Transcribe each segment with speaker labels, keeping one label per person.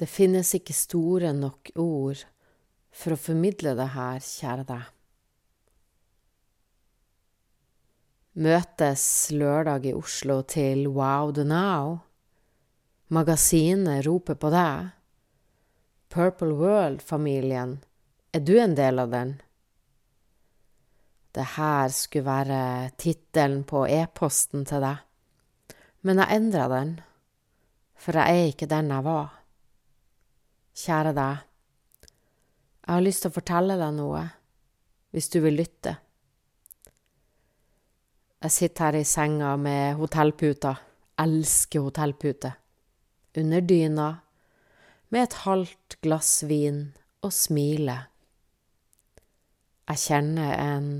Speaker 1: Det finnes ikke store nok ord for å formidle det her, kjære deg. Møtes lørdag i Oslo til Wow the Now. Magasinet roper på deg. Purple World-familien, er du en del av den? Det her skulle være tittelen på e-posten til deg, men jeg endra den, for jeg er ikke den jeg var. Kjære deg, jeg har lyst til å fortelle deg noe, hvis du vil lytte. Jeg sitter her i senga med hotellputa, elsker hotellpute, under dyna, med et halvt glass vin og smiler. Jeg kjenner en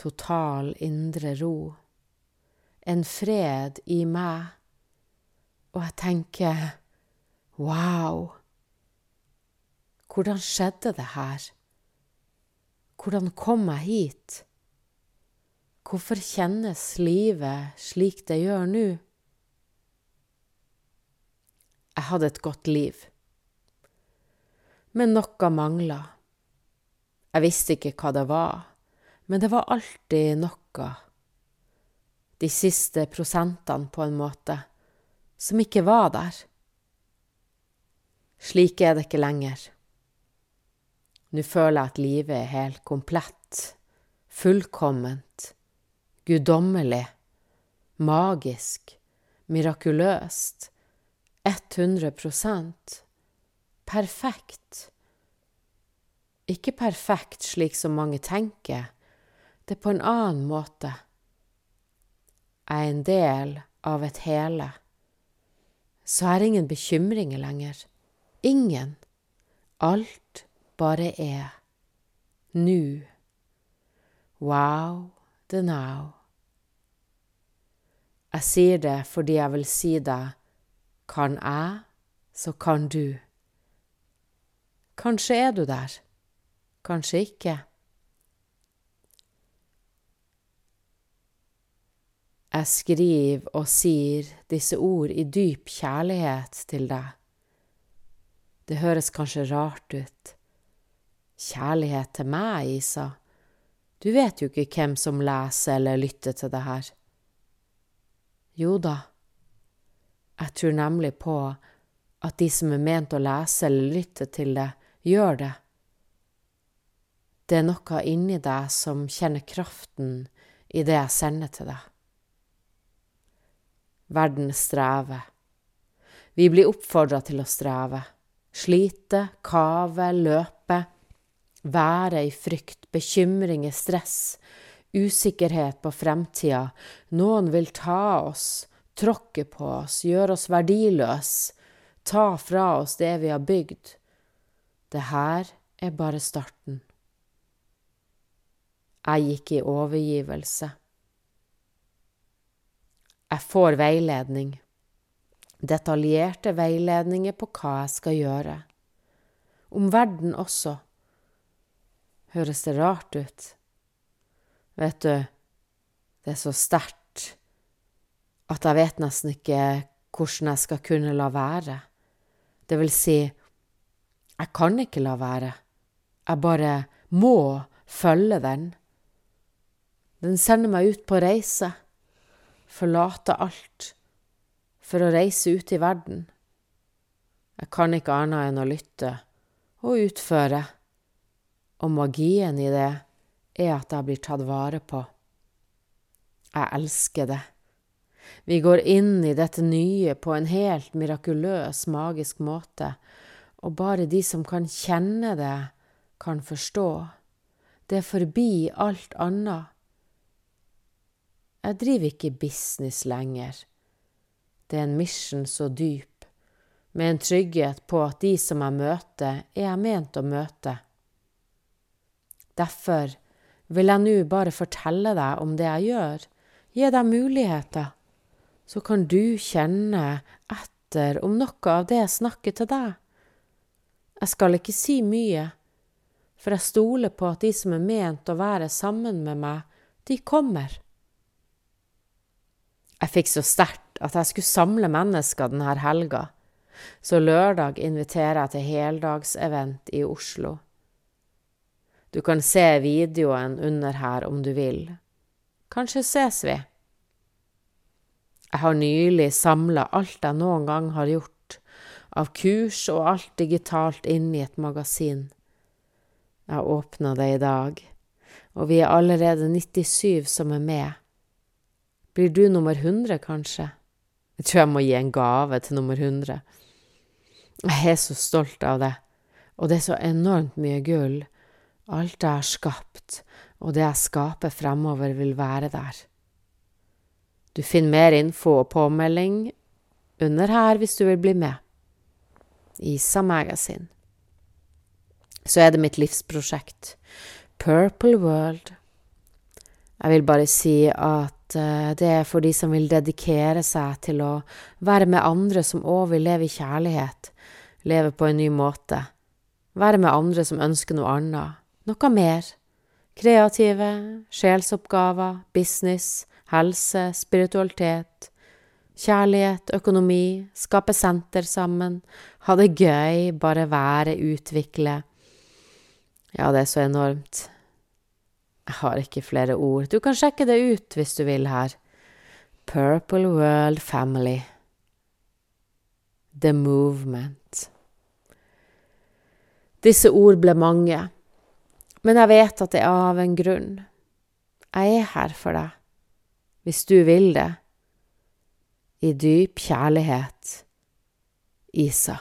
Speaker 1: total indre ro, en fred i meg, og jeg tenker wow, hvordan skjedde det her? Hvordan kom jeg hit? Hvorfor kjennes livet slik det gjør nå? Jeg hadde et godt liv, men noe mangla. Jeg visste ikke hva det var, men det var alltid noe, de siste prosentene på en måte, som ikke var der. Slik er det ikke lenger. Nå føler jeg at livet er helt komplett, fullkomment guddommelig, magisk, mirakuløst, 100% perfekt. Ikke perfekt slik som mange tenker, det er på en annen måte. Jeg er en del av et hele. Så er det ingen bekymringer lenger. Ingen. Alt bare er. Nu. Wow the now. Jeg sier det fordi jeg vil si det. Kan jeg, så kan du. Kanskje er du der, kanskje ikke. Jeg skriver og sier disse ord i dyp kjærlighet til deg. Det høres kanskje rart ut. Kjærlighet til meg, Isa. Du vet jo ikke hvem som leser eller lytter til det her. Jo da, jeg tror nemlig på at de som er ment å lese eller lytte til det, gjør det. Det er noe inni deg som kjenner kraften i det jeg sender til deg. Verden strever. Vi blir oppfordra til å streve, slite, kave, løpe, være i frykt, bekymringer, stress, usikkerhet på fremtida, noen vil ta oss, tråkke på oss, gjøre oss verdiløse, ta fra oss det vi har bygd. Det her er bare starten. Jeg gikk i overgivelse. Jeg får veiledning, detaljerte veiledninger på hva jeg skal gjøre. Om verden også. Høres det rart ut? Vet du, det er så sterkt at jeg vet nesten ikke hvordan jeg skal kunne la være. Det vil si, jeg kan ikke la være. Jeg bare må følge den. Den sender meg ut på reise, forlate alt, for å reise ut i verden. Jeg kan ikke annet enn å lytte og utføre, og magien i det er at jeg blir tatt vare på. Jeg elsker det. Vi går inn i dette nye på en helt mirakuløs, magisk måte, og bare de som kan kjenne det, kan forstå. Det er forbi alt annet. Jeg driver ikke business lenger. Det er en mission så dyp, med en trygghet på at de som jeg møter, er jeg ment å møte. Derfor vil jeg nå bare fortelle deg om det jeg gjør, gi deg muligheter, så kan du kjenne etter om noe av det jeg snakker til deg. Jeg skal ikke si mye, for jeg stoler på at de som er ment å være sammen med meg, de kommer. Jeg fikk så sterkt at jeg skulle samle mennesker denne helga. så lørdag inviterer jeg til heldagsevent i Oslo. Du kan se videoen under her om du vil. Kanskje ses vi? Jeg har nylig samla alt jeg noen gang har gjort, av kurs og alt digitalt inn i et magasin. Jeg åpna det i dag, og vi er allerede 97 som er med. Blir du nummer 100, kanskje? Jeg tror jeg må gi en gave til nummer 100. Jeg er så stolt av det, og det er så enormt mye gull. Alt jeg har skapt, og det jeg skaper fremover, vil være der. Du finner mer info og påmelding under her hvis du vil bli med. Isa Magasin. Så er det mitt livsprosjekt, Purple World. Jeg vil bare si at uh, det er for de som vil dedikere seg til å være med andre som òg vil leve i kjærlighet, leve på en ny måte, være med andre som ønsker noe annet, noe mer, kreative, sjelsoppgaver, business, helse, spiritualitet, kjærlighet, økonomi, skape senter sammen, ha det gøy, bare være, utvikle. Ja, det er så enormt. Jeg har ikke flere ord. Du kan sjekke det ut hvis du vil her. Purple World Family. The Movement. Disse ord ble mange, men jeg vet at det er av en grunn. Jeg er her for deg hvis du vil det, i dyp kjærlighet, Isa.